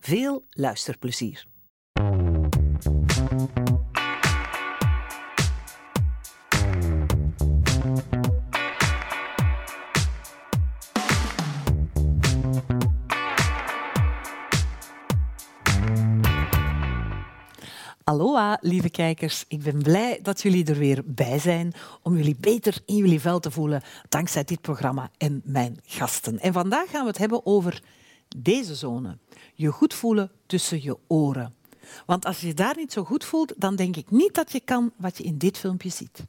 Veel luisterplezier. Aloha, lieve kijkers. Ik ben blij dat jullie er weer bij zijn om jullie beter in jullie vel te voelen dankzij dit programma en mijn gasten. En vandaag gaan we het hebben over deze zone. Je goed voelen tussen je oren. Want als je daar niet zo goed voelt, dan denk ik niet dat je kan wat je in dit filmpje ziet.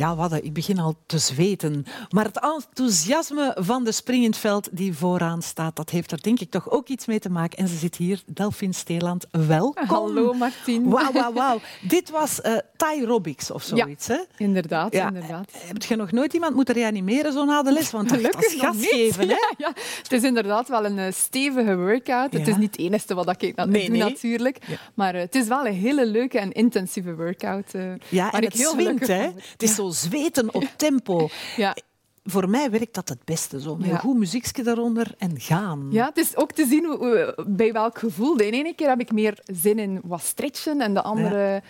Ja, wat, ik begin al te zweten. Maar het enthousiasme van de springend veld die vooraan staat, dat heeft er denk ik toch ook iets mee te maken. En ze zit hier, Delphine Steeland. Welkom. Hallo Martien. Wauw, wauw, wauw. Dit was uh, Thai Robics of zoiets, ja, hè? Inderdaad, ja. inderdaad. Heb je nog nooit iemand moeten reanimeren zo na de les? Want dat is gas geven, hè? Ja, ja, Het is inderdaad wel een uh, stevige workout. Het is niet het enige wat ik nee, doe, nee. natuurlijk. Maar uh, het is wel een hele leuke en intensieve workout. ja, en het heel swingt, hè? Het is zo zweten op tempo. Ja voor mij werkt dat het beste. Zo. Met ja. een goed muziekje daaronder en gaan. Ja, het is ook te zien bij welk gevoel. De ene keer heb ik meer zin in wat stretchen en de andere... Ja.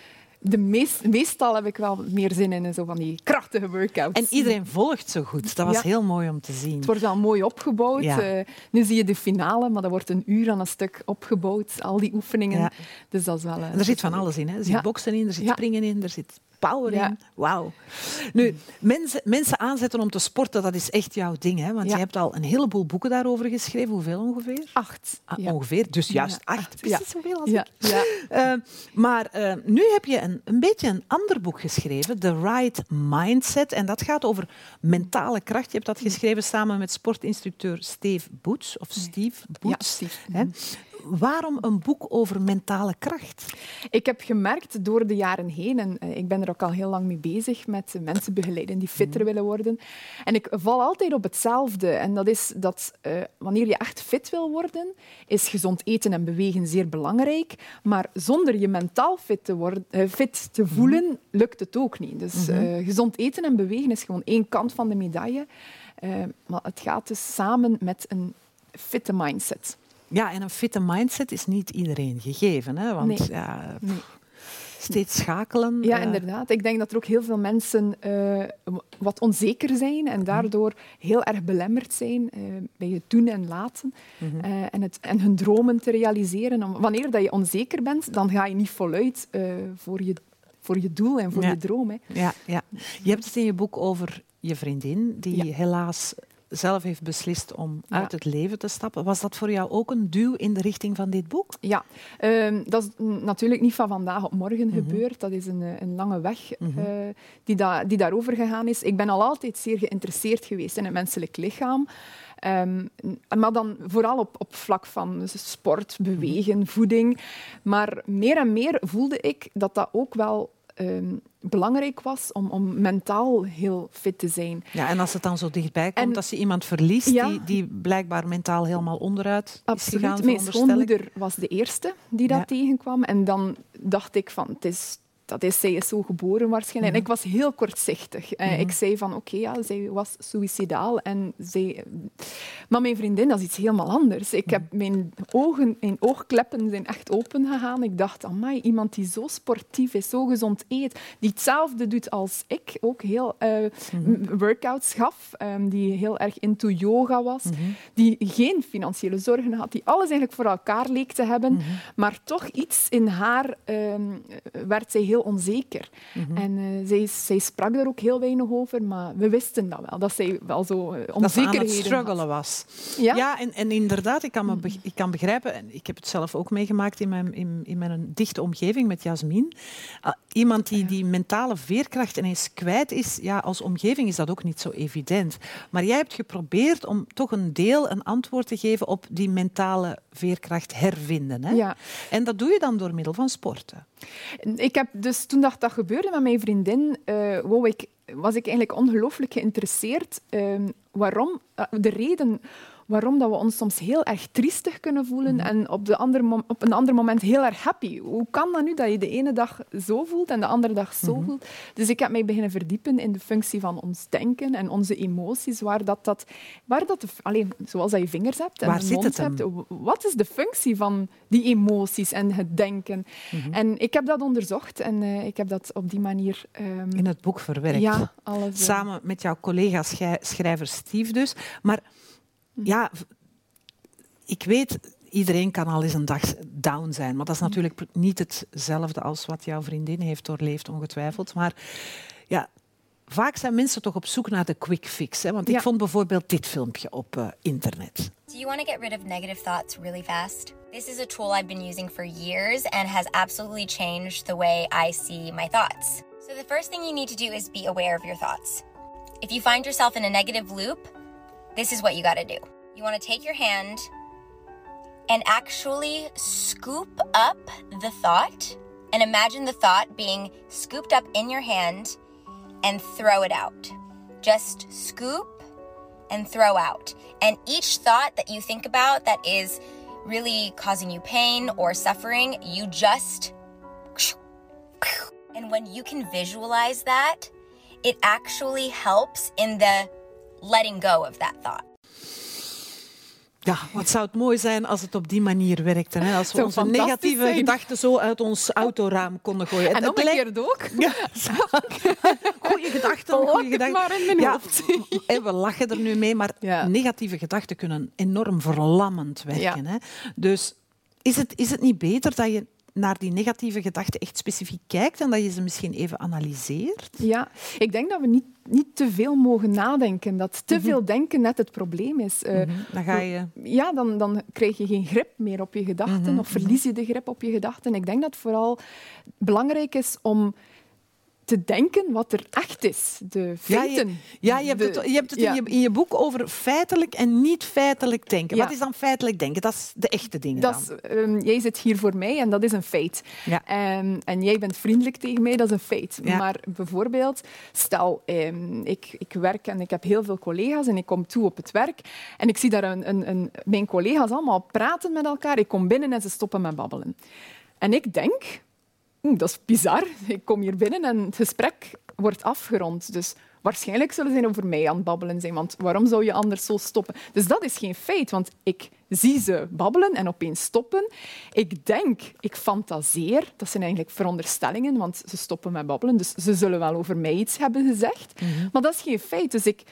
De meest, meestal heb ik wel meer zin in zo van die krachtige workouts. En iedereen volgt zo goed. Dat was ja. heel mooi om te zien. Het wordt wel mooi opgebouwd. Uh, nu zie je de finale, maar dat wordt een uur aan een stuk opgebouwd. Al die oefeningen. Dus dat is wel... Uh, er zit van alles in. Hè. Er zit boksen in, er zit springen in, er zit power in. Wauw. Nu, mensen, mensen aanzetten om te sporten, dat is echt jouw ding. Hè? Want ja. je hebt al een heleboel boeken daarover geschreven. Hoeveel ongeveer? Acht. Ah, ongeveer, dus juist acht. Precies zoveel als ik. Ja. Uh, maar uh, nu heb je een, een beetje een ander boek geschreven, The Right Mindset. En dat gaat over mentale kracht. Je hebt dat geschreven samen met sportinstructeur Steve Boots. Of Steve. Steve. Hè? Waarom een boek over mentale kracht? Ik heb gemerkt door de jaren heen, en ik ben er ook al heel lang mee bezig, met mensen begeleiden die fitter willen worden. En ik val altijd op hetzelfde. En dat is dat uh, wanneer je echt fit wil worden, is gezond eten en bewegen zeer belangrijk. Maar zonder je mentaal fit te, worden, uh, fit te voelen, lukt het ook niet. Dus uh, gezond eten en bewegen is gewoon één kant van de medaille. maar het gaat dus samen met een fitte mindset. Ja, en een fitte mindset is niet iedereen gegeven. Hè? Want nee. ja, nee. steeds schakelen. Ja, uh... inderdaad. Ik denk dat er ook heel veel mensen uh, wat onzeker zijn en daardoor heel erg belemmerd zijn uh, bij het doen en laten mm -hmm. en, het, en hun dromen te realiseren. Wanneer dat je onzeker bent, dan ga je niet voluit voor, je, voor je doel en voor ja. je droom. Hè. Ja, ja. Je hebt het in je boek over je vriendin, die ja. helaas zelf heeft beslist om ja. uit het leven te stappen. Was dat voor jou ook een duw in de richting van dit boek? Ja, uh, dat is natuurlijk niet van vandaag op morgen mm -hmm. gebeurd. Dat is een, een lange weg mm -hmm. uh, die, da die daarover gegaan is. Ik ben al altijd zeer geïnteresseerd geweest in het menselijk lichaam. Um, maar dan vooral op, op vlak van sport, bewegen, -hmm. voeding. Maar meer en meer voelde ik dat dat ook wel um, belangrijk was om, om mentaal heel fit te zijn. Ja, en als het dan zo dichtbij komt, en, als je iemand verliest ja, die, die blijkbaar mentaal helemaal onderuit absoluut. is gegaan, Mijn schoonmoeder was de eerste die dat ja. tegenkwam. En dan dacht ik van, het is, dat is, zij is zo geboren waarschijnlijk. En ik was heel kortzichtig. Uh, Ik zei van, oké, ja, zij was suicidaal. En zij... Maar mijn vriendin, dat is iets helemaal anders. Ik heb mijn ogen, mijn oogkleppen zijn echt open gegaan. Ik dacht, amai, iemand die zo sportief is, zo gezond eet, die hetzelfde doet als ik, ook heel uh, workouts gaf, um, die heel erg into yoga was, die geen financiële zorgen had, die alles eigenlijk voor elkaar leek te hebben, maar toch iets in haar um, werd zij heel onzeker. En uh, zij, zij, sprak er ook heel weinig over, maar we wisten dat wel, dat zij wel zo onzekerheden dat struggelen was. Ja, ja en, en, inderdaad, ik kan, me ik kan begrijpen, en ik heb het zelf ook meegemaakt in mijn, in, in mijn dichte omgeving met Jasmin. Uh, iemand die die mentale veerkracht ineens kwijt is, ja, als omgeving is dat ook niet zo evident. Maar jij hebt geprobeerd om toch een deel, een antwoord te geven op die mentale veerkracht hervinden. Hè? Ja. En dat doe je dan door middel van sporten. Ik heb dus toen dat, dat gebeurde met mijn vriendin, uh, wou ik, was ik eigenlijk ongelooflijk geïnteresseerd. Uh, waarom? Uh, de reden waarom dat we ons soms heel erg triestig kunnen voelen mhm. en op, de andere op een ander moment heel erg happy. Hoe kan dat nu dat je de ene dag zo voelt en de andere dag zo mhm. voelt? Dus ik heb mij beginnen verdiepen in de functie van ons denken en onze emoties, waar dat, dat, waar dat alleen, zoals dat je vingers hebt en waar een mond hebt. Wat is de functie van die emoties en het denken? Mhm. En ik heb dat onderzocht en uh, ik heb dat op die manier... Um, in het boek verwerkt. Ja, alles, uh... Samen met jouw collega schrijver Steve dus. Maar ja, ik weet, iedereen kan al eens een dag down zijn. Maar dat is natuurlijk niet hetzelfde als wat jouw vriendin heeft doorleefd, ongetwijfeld. Maar ja, vaak zijn mensen toch op zoek naar de quick fix. Hè? Want ik vond bijvoorbeeld dit filmpje op uh, internet. Do you want to get rid of negative thoughts really fast? This is a tool I've been using for years and has absolutely changed the way I see my thoughts. So the first thing you need to do is be aware of your thoughts. If you find yourself in a negative loop, this is what you got to do. You want to take your hand and actually scoop up the thought and imagine the thought being scooped up in your hand and throw it out. Just scoop and throw out. And each thought that you think about that is really causing you pain or suffering, you just. And when you can visualize that, it actually helps in the letting go of that thought. Ja, wat zou het mooi zijn als het op die manier werkte. Hè? Als we onze negatieve gedachten zo uit ons autoraam konden gooien. En omgekeerd ook. Ja. goeie gedachten. Goeie gedachten. maar in mijn ja, hoofd. En we lachen er nu mee, maar negatieve gedachten kunnen enorm verlammend werken. Hè? Dus is het, is het niet beter dat je naar die negatieve gedachten echt specifiek kijkt en dat je ze misschien even analyseert? Ja, ik denk dat we niet, niet te veel mogen nadenken. Dat te mhm. veel denken net het probleem is. Uh, Dan ga je... Ja, dan, dan krijg je geen grip meer op je gedachten mhm, of verlies je de grip op je gedachten. Ik denk dat het vooral belangrijk is om te denken wat er echt is. De feiten. Ja, je, ja, je hebt het, je hebt het in, je, in, je, boek over feitelijk en niet feitelijk denken. Wat is dan feitelijk denken? Dat is de echte dingen dat. Is, um, jij zit hier voor mij en dat is een feit. Um, en jij bent vriendelijk tegen mij, dat is een feit. Maar bijvoorbeeld, stel, um, ik, ik werk en ik heb heel veel collega's en ik kom toe op het werk en ik zie daar een, een, een, mijn collega's allemaal praten met elkaar. Ik kom binnen en ze stoppen met babbelen. En ik denk, dat is bizar. Ik kom hier binnen en het gesprek wordt afgerond. Dus waarschijnlijk zullen ze over mij aan het babbelen zijn. Want waarom zou je anders zo stoppen? Dus dat is geen feit, want ik zie ze babbelen en opeens stoppen. Ik denk, ik fantaseer, dat zijn eigenlijk veronderstellingen, want ze stoppen met babbelen, dus ze zullen wel over mij iets hebben gezegd. Mhm. Maar dat is geen feit. Dus ik,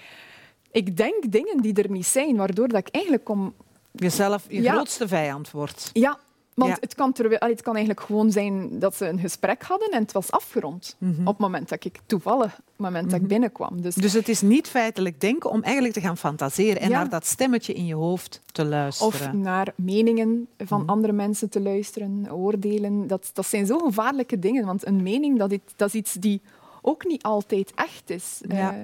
ik denk dingen die er niet zijn, waardoor dat ik eigenlijk om... Jezelf je grootste vijand wordt. Ja, want het, kan het kan eigenlijk gewoon zijn dat ze een gesprek hadden en het was afgerond. Mhm. Op het moment dat ik toevallig, op het moment dat ik mhm. binnenkwam. Dus, dus het is niet feitelijk denken om eigenlijk te gaan fantaseren en naar dat stemmetje in je hoofd te luisteren. Of naar meningen van mhm. andere mensen te luisteren, oordelen. Dat, dat zijn zo gevaarlijke dingen. Want een mening, dat, dat is iets die ook niet altijd echt is. Ja.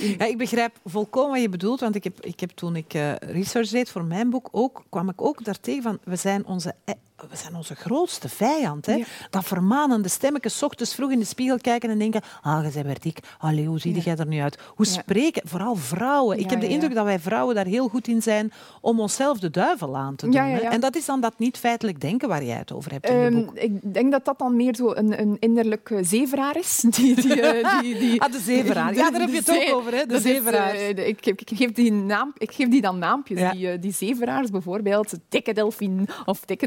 Uh, ja, ik begrijp volkomen wat je bedoelt, want ik heb, ik heb toen ik uh, research deed voor mijn boek ook, kwam ik ook daartegen van we zijn onze, e- we zijn onze grootste vijand. Hè? Dat vermanende stemmetje, ochtends vroeg in de spiegel kijken en denken, ah, je bent weer dik. Allee, hoe zie jij er nu uit? Hoe spreken, vooral vrouwen. Ik heb de indruk dat wij vrouwen daar heel goed in zijn om onszelf de duivel aan te doen. Hè? En dat is dan dat niet feitelijk denken waar jij het over hebt in je ehm, boek. Ik denk dat dat dan meer zo een, een innerlijke zeveraar is. Die, die, eh, die, die ah, de zeveraar. Ja, daar heb je het ook over, hè? de zeveraar. Uh, ik, ik, geef die naam, ik geef die dan naampjes. Die, uh, die zeveraars bijvoorbeeld, dikke delfin of dikke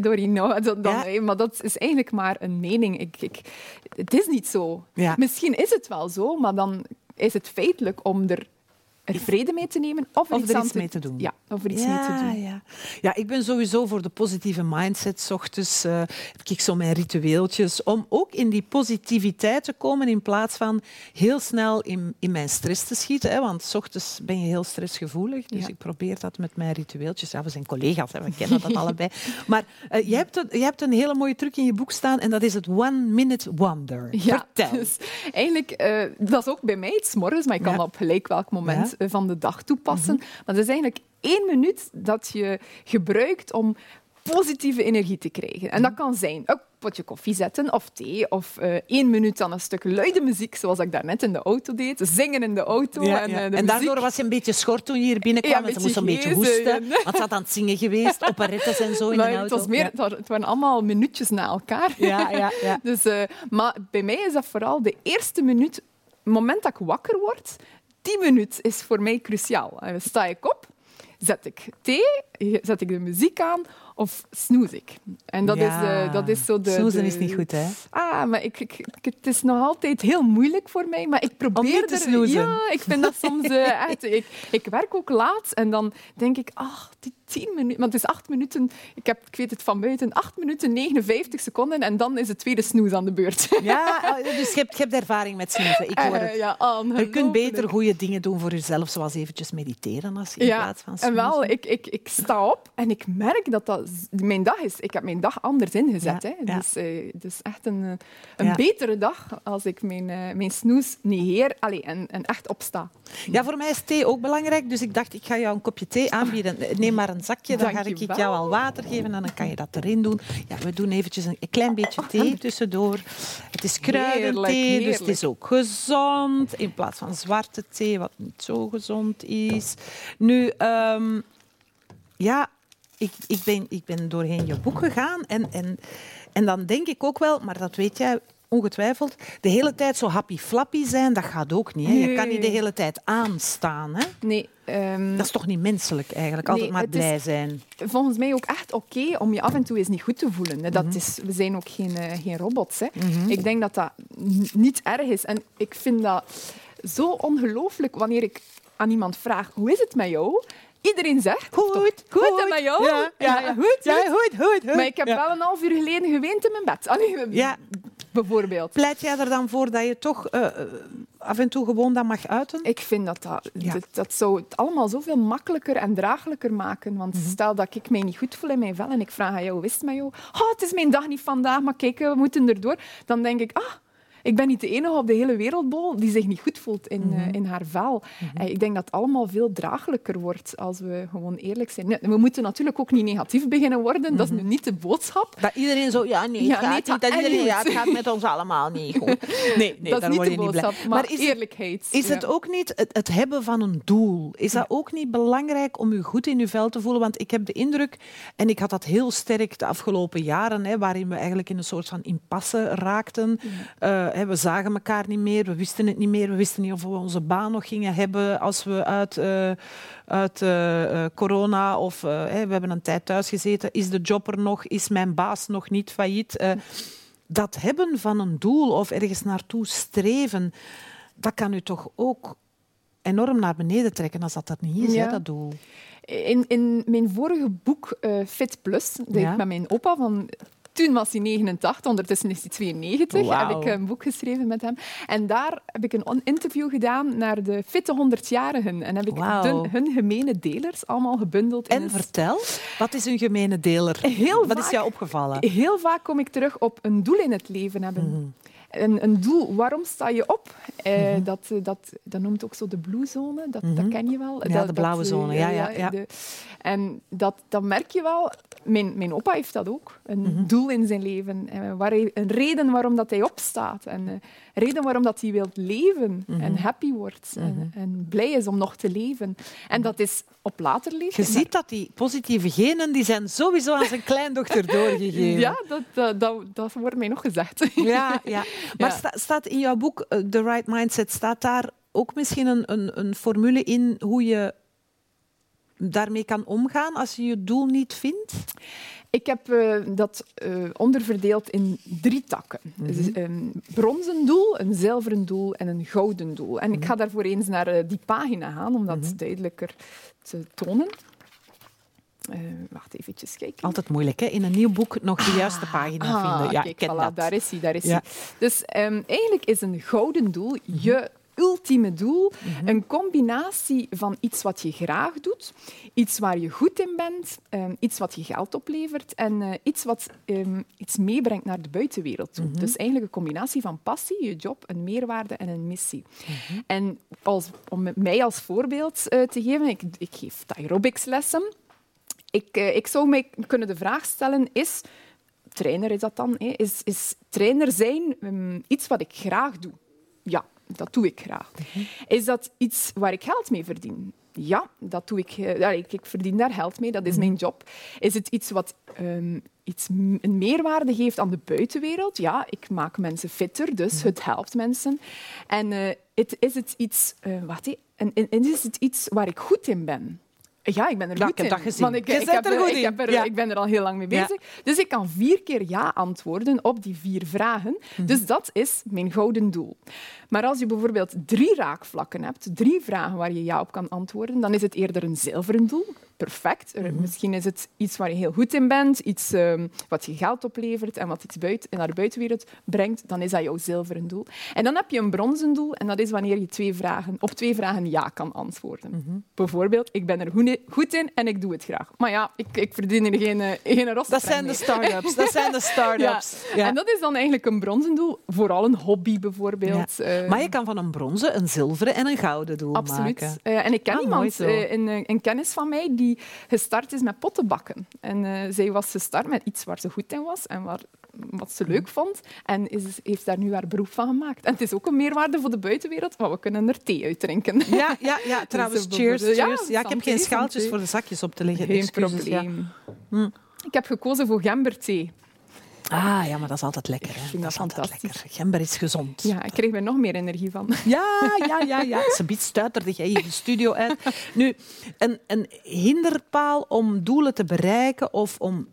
dan, Maar dat is eigenlijk maar een mening. Ik, ik, het is niet zo. Misschien is het wel zo, maar dan is het feitelijk om er er vrede mee te nemen of er, iets, mee te doen. Ja, of er iets mee te doen. Ja. ja, ik ben sowieso voor de positieve mindset. S ochtends uh, heb ik zo mijn ritueeltjes om ook in die positiviteit te komen in plaats van heel snel in, in mijn stress te schieten. Hè, want s ochtends ben je heel stressgevoelig. Dus ik probeer dat met mijn ritueeltjes. Ja, we zijn collega's, hè, we kennen dat allebei. Maar uh, je, hebt een, je hebt een hele mooie truc in je boek staan en dat is het one minute wonder. Ja, Vertel. Dus eigenlijk, uh, dat is ook bij mij iets morgens, maar ik kan op gelijk welk moment van de dag toepassen. Mhm. Maar dat is eigenlijk één minuut dat je gebruikt om positieve energie te krijgen. En dat mhm. kan zijn een potje koffie zetten of thee of uh, één minuut aan een stuk luide muziek, zoals ik daarnet in de auto deed. Zingen in de auto. en, uh, en daardoor was je een beetje schort toen je hier binnenkwam. Ja, ze moest een beetje hoesten. Want ze had aan het zingen geweest, operettes en zo in de auto. Het, was meer, het waren allemaal minuutjes na elkaar. Ja, ja, ja. dus, uh, maar bij mij is dat vooral de eerste minuut, het moment dat ik wakker word, 10 minuten is voor mij cruciaal. Sta ik op, zet ik thee, zet ik de muziek aan of snoez ik. En dat, is, eh, dat is zo de... Snoezen is niet goed, hè? Ah, maar ik, ik, het is nog altijd heel moeilijk voor mij, maar ik probeer... Om te snoezen. Er... Ja, ik vind dat soms eh, echt... Ik, ik werk ook laat en dan denk ik, ach, 10 minuten, want het is 8 minuten, ik, heb, weet het van buiten, 8 minuten 59 seconden en dan is het tweede snoes aan de beurt. Ja, oh, dus je hebt, ervaring met snoezen. Ik. Eh, ja, je kunt beter goede dingen doen voor jezelf, zoals eventjes mediteren als in plaats van snoezen. En wel, ik, ik, ik sta op en ik merk dat dat mijn dag is. Ik heb mijn dag anders ingezet. Hè. Dus, eh, dus echt een, eh, een betere dag als ik mijn, mijn snoes negeer Allee, en, en echt opsta. Ja, voor mij is thee ook belangrijk, dus ik dacht, ik ga jou een kopje thee aanbieden. Neem maar een zakje, dan ga ik jou al water geven en dan kan je dat erin doen. Ja, we doen eventjes een, klein beetje oh, thee tussendoor. Het is kruidenthee, dus het is ook gezond. In plaats van zwarte thee, wat niet zo gezond is. Nu, um, ja, ik, ik, ben, ik ben doorheen je boek gegaan en, en, en dan denk ik ook wel, maar dat weet jij ongetwijfeld, de hele tijd zo happy flappy zijn, dat gaat ook niet. Hè? Je kan niet de hele tijd aanstaan. Hè? Nee. Um, dat is toch niet menselijk eigenlijk, altijd maar blij zijn. Volgens mij ook echt oké om je af en toe eens niet goed te voelen. Dat mhm. is, we zijn ook geen, uh, geen robots. Hè. Mhm. Ik denk dat dat niet erg is. En ik vind dat zo ongelooflijk wanneer ik aan iemand vraag, hoe is het met jou? Iedereen zegt goed, goed, goed. En met jou? Ja, ja, ja, goed, ja, goed, goed, goed. Maar ik heb wel een half uur geleden geweend in mijn bed. Allee, ja. Bijvoorbeeld. Pleit jij er dan voor dat je toch uh, af en toe gewoon dat mag uiten? Ik vind dat dat, dat, dat, zou het allemaal zoveel makkelijker en draaglijker maken. Want mhm. stel dat ik mij niet goed voel in mijn vel en ik vraag aan jou, wist met jou? Oh, het is mijn dag niet vandaag, maar kijk, we moeten erdoor. Dan denk ik, ah, ik ben niet de enige op de hele wereldbol die zich niet goed voelt in, mm in haar vel. Mm Ik denk dat het allemaal veel draaglijker wordt als we gewoon eerlijk zijn. We moeten natuurlijk ook niet negatief beginnen worden. Dat is mhm. nu niet de boodschap. Dat iedereen zo, ja, nee, het, gaat, niet, dat iedereen, ja, het gaat met ons allemaal niet goed. Nee, nee dat is niet de boodschap, maar, maar is eerlijkheid. is het ook niet het, het, hebben van een doel? Is dat ook niet belangrijk om je goed in je vel te voelen? Want ik heb de indruk, en ik had dat heel sterk de afgelopen jaren, hè, waarin we eigenlijk in een soort van impasse raakten. Uh, we zagen elkaar niet meer, we wisten het niet meer, we wisten niet of we onze baan nog gingen hebben als we uit, uh, uit uh, corona of we hebben een tijd thuis gezeten. Is de job er nog? Is mijn baas nog niet failliet? dat hebben van een doel of ergens naartoe streven, dat kan u toch ook enorm naar beneden trekken als dat dat niet is, hè, dat doel. In, in mijn vorige boek Fit Plus, dat ik met mijn opa van toen was hij 89, ondertussen is hij 92. Heb ik een boek geschreven met hem. En daar heb ik een interview gedaan naar de fitte 100-jarigen. En heb ik hun gemene delers allemaal gebundeld. En vertel, wat is een gemene deler? Heel wat is jou opgevallen? Heel vaak kom ik terug op een doel in het leven hebben. Mhm. Een, een doel, waarom sta je op? Uh, dat, dat, dat noemt ook zo de blue zone, dat, dat ken je wel. Ja, dat, de blauwe dat, zone, ja. ja, ja. De, en dat, dat merk je wel. Mijn, mijn opa heeft dat ook, een doel in zijn leven. Uh, waar hij, een reden waarom dat hij opstaat. En reden waarom dat hij wil leven en happy wordt. en, en blij is om nog te leven. En dat is op later leven. Je ziet dat die positieve genen die zijn sowieso aan zijn kleindochter doorgegeven. Ja, dat, dat, dat, dat wordt mij nog gezegd. Ja, ja. maar ja. Sta, staat in jouw boek uh, The Right Mindset, staat daar ook misschien een, een, een formule in hoe je daarmee kan omgaan als je je doel niet vindt? Ik heb uh, dat uh, onderverdeeld in drie takken. Mm -hmm. dus een bronzen doel, een zilveren doel en een gouden doel. En mm -hmm. ik ga daarvoor eens naar uh, die pagina gaan om dat mm -hmm. duidelijker te tonen. Uh, wacht even kijken. Altijd moeilijk, hè? In een nieuw boek nog de juiste pagina ah, vinden. Ja, kijk, ken voilà, dat. daar is hij. Daar is ja. hij. Dus um, eigenlijk is een gouden doel je ultieme doel mm -hmm. een combinatie van iets wat je graag doet, iets waar je goed in bent, um, iets wat je geld oplevert en uh, iets wat um, iets meebrengt naar de buitenwereld toe. Mm -hmm. Dus eigenlijk een combinatie van passie, je job, een meerwaarde en een missie. Mm -hmm. En als, om mij als voorbeeld uh, te geven, ik, ik geef aerobics lessen. Ik, uh, ik zou mij kunnen de vraag stellen, is trainer is dat dan, hè? Is, is trainer zijn um, iets wat ik graag doe? Ja, dat doe ik graag. Mm-hmm. Is dat iets waar ik geld mee verdien? Ja, dat doe ik. Ja, ik, ik verdien daar geld mee, dat is mm-hmm. mijn job. Is het iets wat um, iets, een meerwaarde geeft aan de buitenwereld? Ja, ik maak mensen fitter, dus mm-hmm. het helpt mensen. En uh, het, is het iets, uh, wat, en, en is het iets waar ik goed in ben? Ja, ik ben er ja, goed ik heb in. dat. Want ik, je ik, heb er ik, heb er, ja. ik ben er al heel lang mee bezig. Ja. Dus ik kan vier keer ja antwoorden op die vier vragen. -hmm. Dus dat is mijn gouden doel. Maar als je bijvoorbeeld drie raakvlakken hebt, drie vragen waar je ja op kan antwoorden, dan is het eerder een zilveren doel. Perfect. Mm -hmm. Misschien is het iets waar je heel goed in bent, iets um, wat je geld oplevert en wat iets buiten, naar de buitenwereld brengt. Dan is dat jouw zilveren doel. En dan heb je een bronzen doel en dat is wanneer je twee vragen, op twee vragen ja kan antwoorden. Mm -hmm. Bijvoorbeeld, ik ben er goed in en ik doe het graag. Maar ja, ik, ik verdien er geen, geen rost Dat zijn de start-ups. dat zijn de start-ups. Ja. Ja. En dat is dan eigenlijk een bronzen doel. Vooral een hobby bijvoorbeeld. Ja. Uh, maar je kan van een bronzen, een zilveren en een gouden doel absoluut. maken. Uh, en ik ken ah, iemand, uh, een, een, kennis van mij, die gestart is met pottenbakken. En zij was gestart met iets waar ze goed in was en waar, wat ze leuk vond. En is, heeft daar nu haar beroep van gemaakt. En het is ook een meerwaarde voor de buitenwereld, want we kunnen er thee uit drinken. Ja, ja, ja trouwens, dus cheers. cheers. Ja, ja, ik heb geen schaaltjes voor de zakjes op te leggen. Geen Excuses, probleem. Ja. Hm. Ik heb gekozen voor gemberthee. Ah, ja, maar dat is altijd lekker. Hè? Ik vind dat, dat fantastisch. Lekker. Gember is gezond. Ja, ik kreeg er nog meer energie van. Ja, ja, ja. ja. Ze biedt stuiterde jij de studio uit. Nu, een, een hinderpaal om doelen te bereiken of om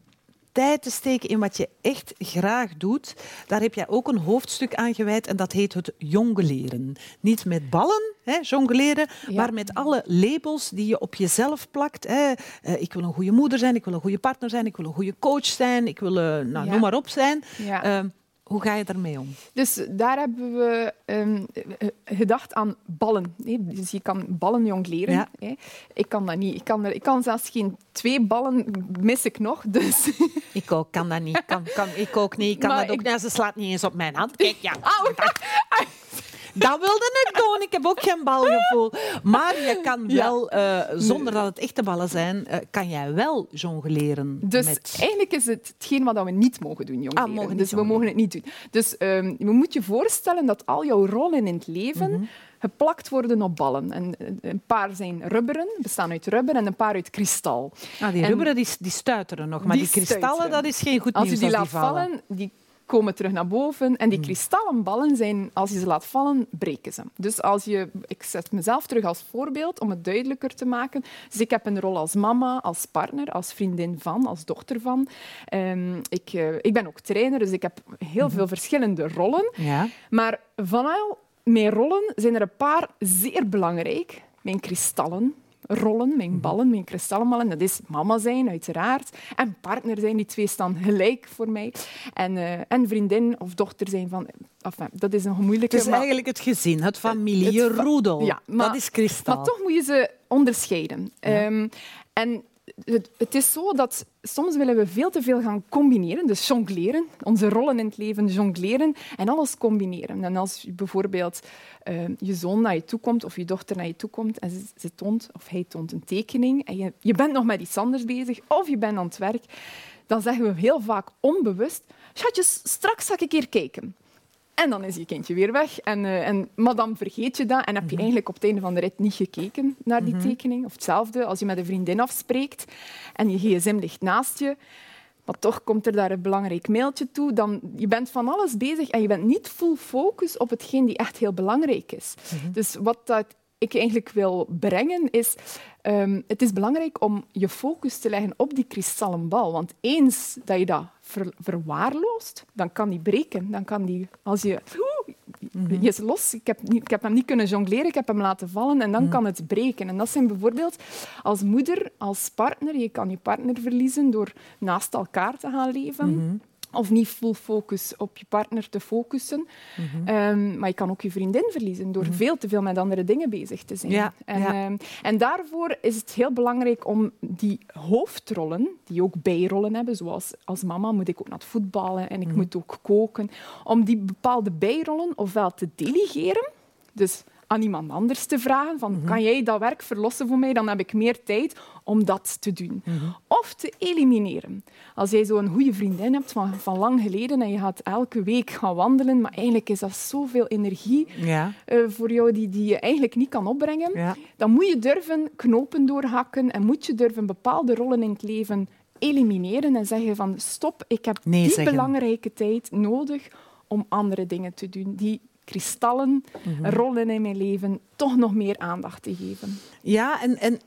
tijd te steken in wat je echt graag doet, daar heb jij ook een hoofdstuk aan gewijd en dat heet het jongleren. Niet met ballen, hè, jongleren, ja. maar met alle labels die je op jezelf plakt. Hè. Uh, ik wil een goede moeder zijn, ik wil een goede partner zijn, ik wil een goede coach zijn, ik wil, uh, nou, ja. noem maar op zijn. Ja. Uh, hoe ga je daarmee om? Dus daar hebben we um, gedacht aan ballen. Dus je kan ballen jongleren. Ja. Hè. Ik kan dat niet. Ik kan, er, ik kan zelfs geen twee ballen mis ik nog. Dus. Ik ook kan dat niet. Kan, kan, ik ook niet. Ik kan maar dat ook. Ik... Nou, ze slaat niet eens op mijn hand. Kijk, ja. Au. Dat wilde ik doen. Ik heb ook geen balgevoel. Maar je kan wel, uh, zonder dat het echte ballen zijn, uh, kan jij wel jongleren. Dus met... eigenlijk is het hetgeen wat we niet mogen doen, jongleren. Ah, mogen dus we mogen het niet doen. Dus um, je moet je voorstellen dat al jouw rollen in het leven... Mm-hmm geplakt worden op ballen. En een paar zijn rubberen, bestaan uit rubber, en een paar uit kristal. Ah, die rubberen die, die stuiteren nog, maar die, die kristallen, dat is geen goed als nieuws. Je die als laat die vallen, die komen terug naar boven. En die mm. kristallen ballen zijn, als je ze laat vallen, breken ze. Dus als je, ik zet mezelf terug als voorbeeld om het duidelijker te maken. Dus ik heb een rol als mama, als partner, als vriendin van, als dochter van. Um, ik, uh, ik ben ook trainer, dus ik heb heel mm. veel verschillende rollen. Ja. Maar van al mijn rollen zijn er een paar zeer belangrijk. Mijn kristallen, rollen, mijn ballen, mijn kristallenballen. Dat is mama zijn, uiteraard. En partner zijn, die twee staan gelijk voor mij. En, uh, en vriendin of dochter zijn van... Enfin, dat is een moeilijke... Het is eigenlijk het gezin, het familie, je roedel. Ja, maar, dat is kristal. Maar toch moet je ze onderscheiden. Ja. Um, en het, is zo dat soms willen we veel te veel gaan combineren, dus jongleren, onze rollen in het leven jongleren en alles combineren. En als bijvoorbeeld uh, je zoon naar je toe komt of je dochter naar je toe komt en ze, ze toont of hij toont een tekening en je, je bent nog met iets anders bezig of je bent aan het werk, dan zeggen we heel vaak onbewust, schatjes, straks ga ik een keer kijken. En dan is je kindje weer weg. En, uh, en, maar dan vergeet je dat en heb je mhm. eigenlijk op het einde van de rit niet gekeken naar die mhm. tekening. Of hetzelfde, als je met een vriendin afspreekt en je gsm ligt naast je, maar toch komt er daar een belangrijk mailtje toe. Dan, je bent van alles bezig en je bent niet full focus op hetgeen die echt heel belangrijk is. Mhm. Dus wat dat ik eigenlijk wil brengen is... Um, het is belangrijk om je focus te leggen op die kristallen bal. Want eens dat je dat verwaarloost, dan kan die breken. Dan kan die, als je... Oeh, is los. Ik heb, niet, ik heb hem niet kunnen jongleren, ik heb hem laten vallen en dan mhm. kan het breken. En dat zijn bijvoorbeeld als moeder, als partner. Je kan je partner verliezen door naast elkaar te gaan leven. Mhm of niet full focus op je partner te focussen. Mhm. Ehm, maar je kan ook je vriendin verliezen door mhm. veel te veel met andere dingen bezig te zijn. Ja, en, ehm, en, daarvoor is het heel belangrijk om die hoofdrollen, die ook bijrollen hebben, zoals als mama moet ik ook naar het voetballen en ik mhm. moet ook koken, om die bepaalde bijrollen ofwel te delegeren, dus aan iemand anders te vragen van mhm. kan jij dat werk verlossen voor mij, dan heb ik meer tijd om dat te doen. Mhm. Of te elimineren. Als jij zo'n goede vriendin hebt van, van lang geleden en je gaat elke week gaan wandelen, maar eigenlijk is dat zoveel energie ja. uh, voor jou die, die je eigenlijk niet kan opbrengen, ja. dan moet je durven knopen doorhakken en moet je durven bepaalde rollen in het leven elimineren en zeggen van stop, ik heb nee die belangrijke tijd nodig om andere dingen te doen die kristallen mm rollen in mijn leven toch nog meer aandacht te geven. Ja, en, en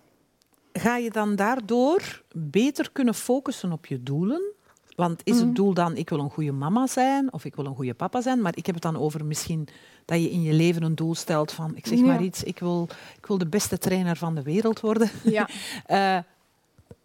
ga je dan daardoor beter kunnen focussen op je doelen? Want is het mhm. doel dan, ik wil een goede mama zijn of ik wil een goede papa zijn, maar ik heb het dan over misschien dat je in je leven een doel stelt van, ik zeg maar iets, ik wil, ik wil de beste trainer van de wereld worden. Ja. uh,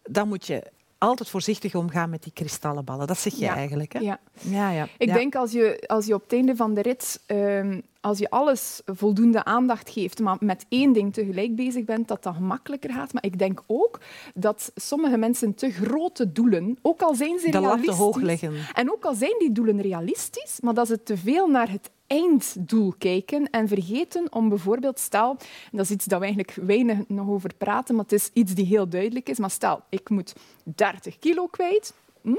dan moet je altijd voorzichtig omgaan met die kristallen ballen. Dat zeg je eigenlijk. Hè? Ja. Ja, ja. Ik denk als je, als je op het einde van de rit, um, als je alles voldoende aandacht geeft, maar met één ding tegelijk bezig bent, dat dat gemakkelijker gaat. Maar ik denk ook dat sommige mensen te grote doelen, ook al zijn ze realistisch... hoog leggen. En ook al zijn die doelen realistisch, maar dat ze te veel naar het einddoel kijken en vergeten om bijvoorbeeld, stel, dat is iets dat we eigenlijk weinig nog over praten, maar het is iets die heel duidelijk is, maar stel, ik moet 30 kilo kwijt. Hm?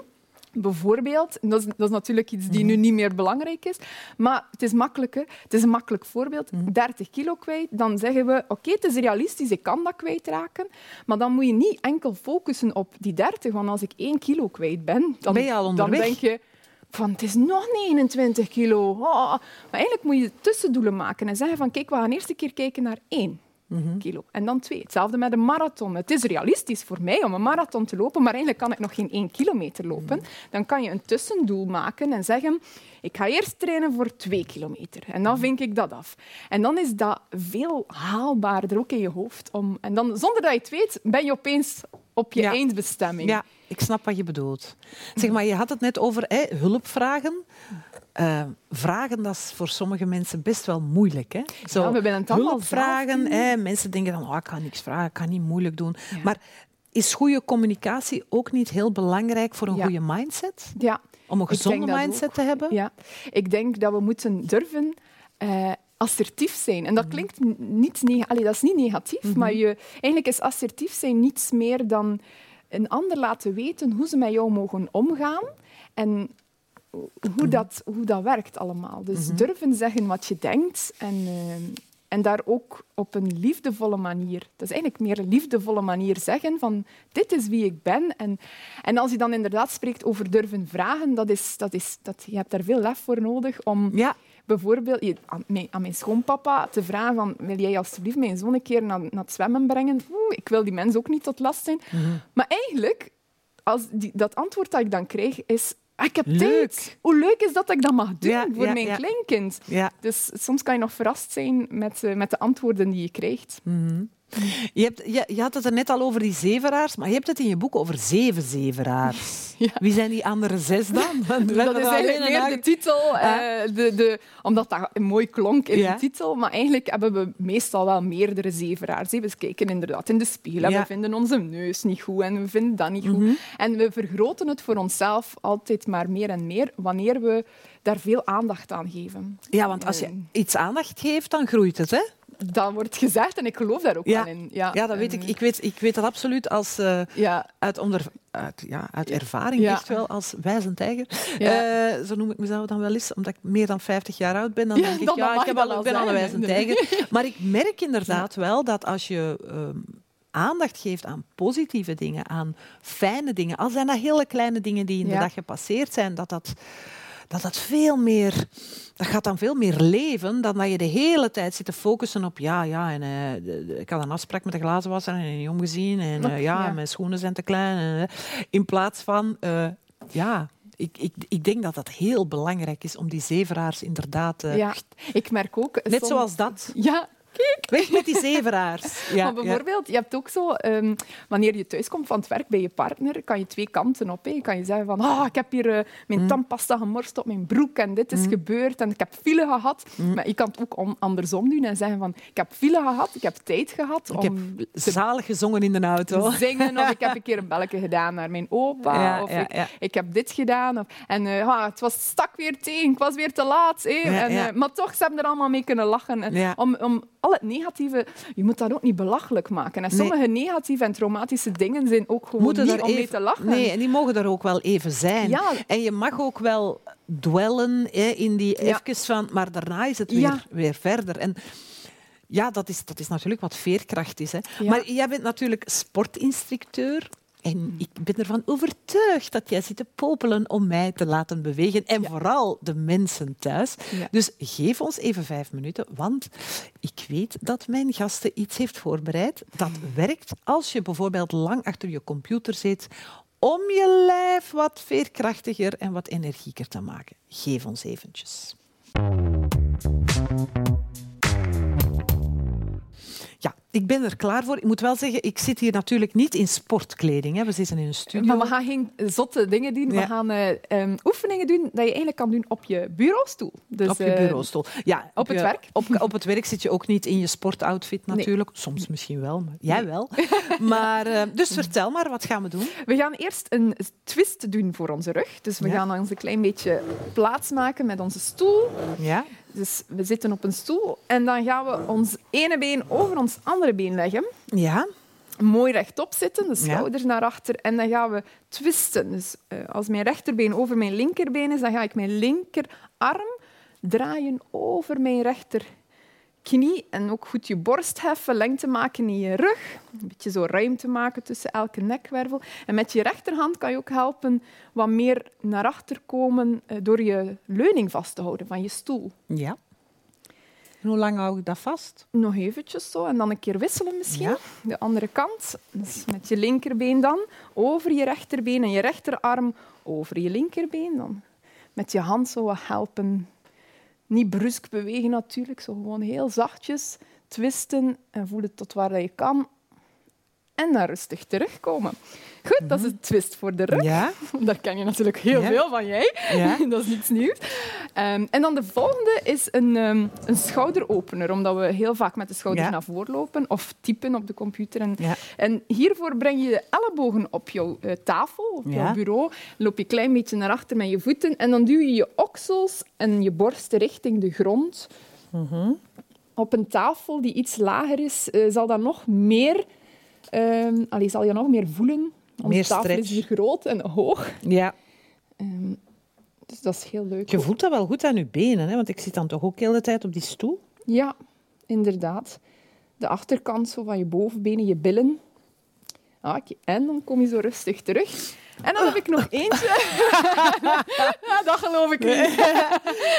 Bijvoorbeeld, dat is, dat is, natuurlijk iets die nu mhm. niet meer belangrijk is, maar het is makkelijker. Het is een makkelijk voorbeeld. 30 mhm. kilo kwijt, dan zeggen we, oké, het is realistisch, ik kan dat kwijtraken, maar dan moet je niet enkel focussen op die 30, want als ik 1 kilo kwijt ben, dan, ben je al dan denk je, van het is nog 29 kilo. Oh, maar eigenlijk moet je tussendoelen maken en zeggen van kijk, we gaan eerst een keer kijken naar één. Mhm. kilo. En dan twee. Hetzelfde met een marathon. Het is realistisch voor mij om een marathon te lopen, maar eigenlijk kan ik nog geen één kilometer lopen. Mhm. Dan kan je een tussendoel maken en zeggen, ik ga eerst trainen voor twee kilometer. En dan mhm. vink ik dat af. En dan is dat veel haalbaarder ook in je hoofd. Om, en dan, zonder dat je het weet, ben je opeens op je eindbestemming. Ja, ik snap wat je bedoelt. Zeg maar, je had het net over hè, hulpvragen. Uh, vragen, dat is voor sommige mensen best wel moeilijk. Hè? Zo, ja, we hebben het allemaal vragen. Hè? Mensen denken dan, oh, ik kan niks vragen, ik kan niet moeilijk doen. Maar is goede communicatie ook niet heel belangrijk voor een goede mindset? Ja. Om een gezonde mindset te hebben? Ja. Ik denk dat we moeten durven... Uh, assertief zijn. En dat mhm. klinkt niet, Allee, dat is niet negatief, mhm. maar je, eigenlijk is assertief zijn niets meer dan een ander laten weten hoe ze met jou mogen omgaan en hoe mhm. dat, hoe dat werkt allemaal. Dus durven zeggen wat je denkt en, uh, en daar ook op een liefdevolle manier, dat is eigenlijk meer een liefdevolle manier zeggen van dit is wie ik ben. En, en als je dan inderdaad spreekt over durven vragen, dat is, dat is, dat, je hebt daar veel lef voor nodig om... Ja bijvoorbeeld aan mijn, aan mijn schoonpapa te vragen van wil jij alsjeblieft mijn zoon een keer naar, naar het zwemmen brengen? Oeh, ik wil die mens ook niet tot last zijn. Mhm. Maar eigenlijk, als die, dat antwoord dat ik dan krijg, is ah, ik heb leuk. tijd. Hoe leuk is dat, dat ik dat mag doen voor mijn kleinkind? Dus soms kan je nog verrast zijn met, uh, met de antwoorden die je krijgt. Mm Je, hebt, je, je, had het er net al over die zeveraars, maar je hebt het in je boek over zeven zeveraars. Ja. Wie zijn die andere zes dan? dat is eigenlijk meer de titel, uh, de, de, omdat dat mooi klonk in de titel. Maar eigenlijk hebben we meestal wel meerdere zeveraars. We kijken inderdaad in de spiegel en we vinden onze neus niet goed en we vinden dat niet goed. Mhm. En we vergroten het voor onszelf altijd maar meer en meer wanneer we daar veel aandacht aan geven. Ja, want als je eh. iets aandacht geeft, dan groeit het, hè? Dat wordt gezegd en ik geloof daar ook ja. wel in. Ja, ja dat weet ik. Ik weet, ik weet dat absoluut als, uh, ja. uit, onder, uit, ja, uit ervaring, echt wel, als wijze tijger. Uh, zo noem ik mezelf dan wel eens, omdat ik meer dan 50 jaar oud ben. Dan denk ik, ja, ik, heb al, ik ben al een wijze tijger. Maar ik merk inderdaad wel dat als je... Uh, aandacht geeft aan positieve dingen, aan fijne dingen, al zijn dat hele kleine dingen die in de dag gepasseerd zijn, dat dat dat dat veel meer, dat gaat dan veel meer leven dan dat je de hele tijd zit te focussen op ja, ja, en uh, ik had een afspraak met de glazenwasser en niet omgezien en uh, ja, ja, mijn schoenen zijn te klein. En, uh, in plaats van, ja, ik, ik, ik denk dat dat heel belangrijk is om die zeveraars inderdaad... ja, ik merk ook... Net zoals dat. Ja, Weg met die zeveraars. Ja, maar bijvoorbeeld, je hebt ook zo, um, wanneer je thuiskomt van het werk bij je partner, kan je twee kanten op. Hè. Je kan je zeggen van, oh, ik heb hier uh, mijn mm. tandpasta gemorst op mijn broek en dit is mm. gebeurd en ik heb file gehad. Mm. Maar je kan het ook andersom doen en zeggen van, ik heb file gehad, ik heb tijd gehad. Ik om heb zalig gezongen in de auto. Zingen, of ik heb een keer een belletje gedaan naar mijn opa, of ik, ik, heb dit gedaan. Of, en uh, het was stak weer tegen, ik was weer te laat. Hè. En, uh, maar toch, ze hebben er allemaal mee kunnen lachen. En, om, om al het negatieve, je moet dat ook niet belachelijk maken. En sommige negatieve en traumatische dingen zijn ook gewoon Moeten niet om mee te lachen. Nee, en die mogen er ook wel even zijn. Ja. En je mag ook wel dwellen hè, in die ja. even van, maar daarna is het weer, weer verder. En ja, dat is, dat is natuurlijk wat veerkracht is. Hè. Maar jij bent natuurlijk sportinstructeur. En ik ben ervan overtuigd dat jij zit te popelen om mij te laten bewegen. En vooral de mensen thuis. Dus geef ons even vijf minuten, want ik weet dat mijn gasten iets heeft voorbereid. Dat werkt als je bijvoorbeeld lang achter je computer zit om je lijf wat veerkrachtiger en wat energieker te maken. Geef ons eventjes. Ik ben er klaar voor. Ik moet wel zeggen, ik zit hier natuurlijk niet in sportkleding. Hè. We zitten in een studio. Maar we gaan geen zotte dingen doen. We gaan uh, um, oefeningen doen dat je eigenlijk kan doen op je bureaustoel. Dus, op je eh, bureaustoel. Ja, op, het werk. Op, op het werk zit je ook niet in je sportoutfit natuurlijk. Soms misschien wel, maar jij wel. maar, uh, dus vertel maar, wat gaan we doen? We gaan eerst een twist doen voor onze rug. Dus we ja. gaan ons een klein beetje plaatsmaken met onze stoel. Ja. Dus we zitten op een stoel en dan gaan we ons ene been over ons andere been leggen. Ja. Mooi rechtop zitten, de schouders naar achter. En dan gaan we twisten. Dus uh, als mijn rechterbeen over mijn linkerbeen is, dan ga ik mijn linkerarm draaien over mijn rechter knie en ook goed je borst heffen, lengte maken in je rug. Een beetje zo ruimte maken tussen elke nekwervel. En met je rechterhand kan je ook helpen wat meer naar achter komen eh, door je leuning vast te houden van je stoel. Ja. hoe lang hou ik dat vast? Nog eventjes zo en dan een keer wisselen misschien. De andere kant, dus met je linkerbeen dan, over je rechterbeen en je rechterarm over je linkerbeen. Dan met je hand zo wat helpen niet brusk bewegen natuurlijk, zo gewoon heel zachtjes twisten en voelen tot waar je kan. En dan rustig terugkomen. Goed, dat is een twist voor de rug. Ja. Daar ken je natuurlijk heel veel van jij. Ja. dat is niets nieuws. Um, en dan de volgende is een, um, een schouderopener, omdat we heel vaak met de schouders naar voren lopen of typen op de computer. En, en hiervoor breng je de ellebogen op jouw uh, tafel, op jouw bureau. loop je een klein beetje naar achter met je voeten en dan duw je je oksels en je borst richting de grond. Mhm. Op een tafel die iets lager is, uh, zal dat nog meer... Um, allee, zal je nog meer voelen meer tafel stretch. is hier groot en hoog. Ja. Um, dus dat is heel leuk. Je voelt dat wel goed aan je benen, hè? want ik zit dan toch ook de hele tijd op die stoel? Ja, inderdaad. De achterkant zo van je bovenbenen, je billen. Ah, en dan kom je zo rustig terug. En dan heb ik nog eentje. ja, dat geloof ik niet.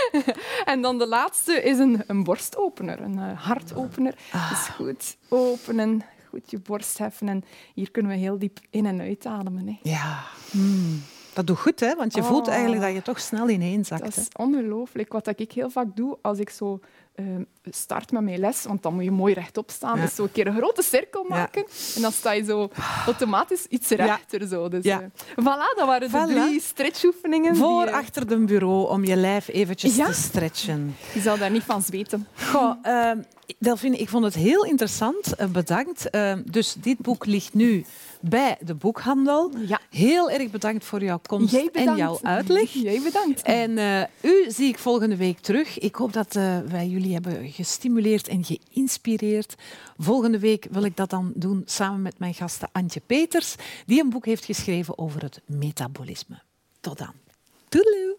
en dan de laatste is een, een borstopener, een uh, hartopener. Ah. Dus goed openen, goed je borst heffen. En hier kunnen we heel diep in- en uitademen. Hè. Ja. Hmm. Dat doet goed, hè? want je voelt oh. eigenlijk dat je toch snel ineenzakt. Dat is ongelooflijk. Wat ik heel vaak doe als ik zo start met mijn les, want dan moet je mooi rechtop staan. Ja. Dus zo een keer een grote cirkel maken. En dan sta je zo automatisch iets rechter. Zo. Dus, eh, voilà, dat waren de Voilà. drie stretchoefeningen. die, Voor eh, achter de bureau om je lijf eventjes te stretchen. Je zal daar niet van zweten. Goh, ehm, Delphine, ik vond het heel interessant. Eh, bedankt. Ehm, dus dit boek ligt nu bij de boekhandel. Ja. Heel erg bedankt voor jouw komst en jouw uitleg. Jij bedankt. En eh, u zie ik volgende week terug. Ik hoop dat eh, wij jullie hebben gestimuleerd en geïnspireerd. Volgende week wil ik dat dan doen samen met mijn gasten Antje Peters, die een boek heeft geschreven over het metabolisme. Tot dan. Toedeloe.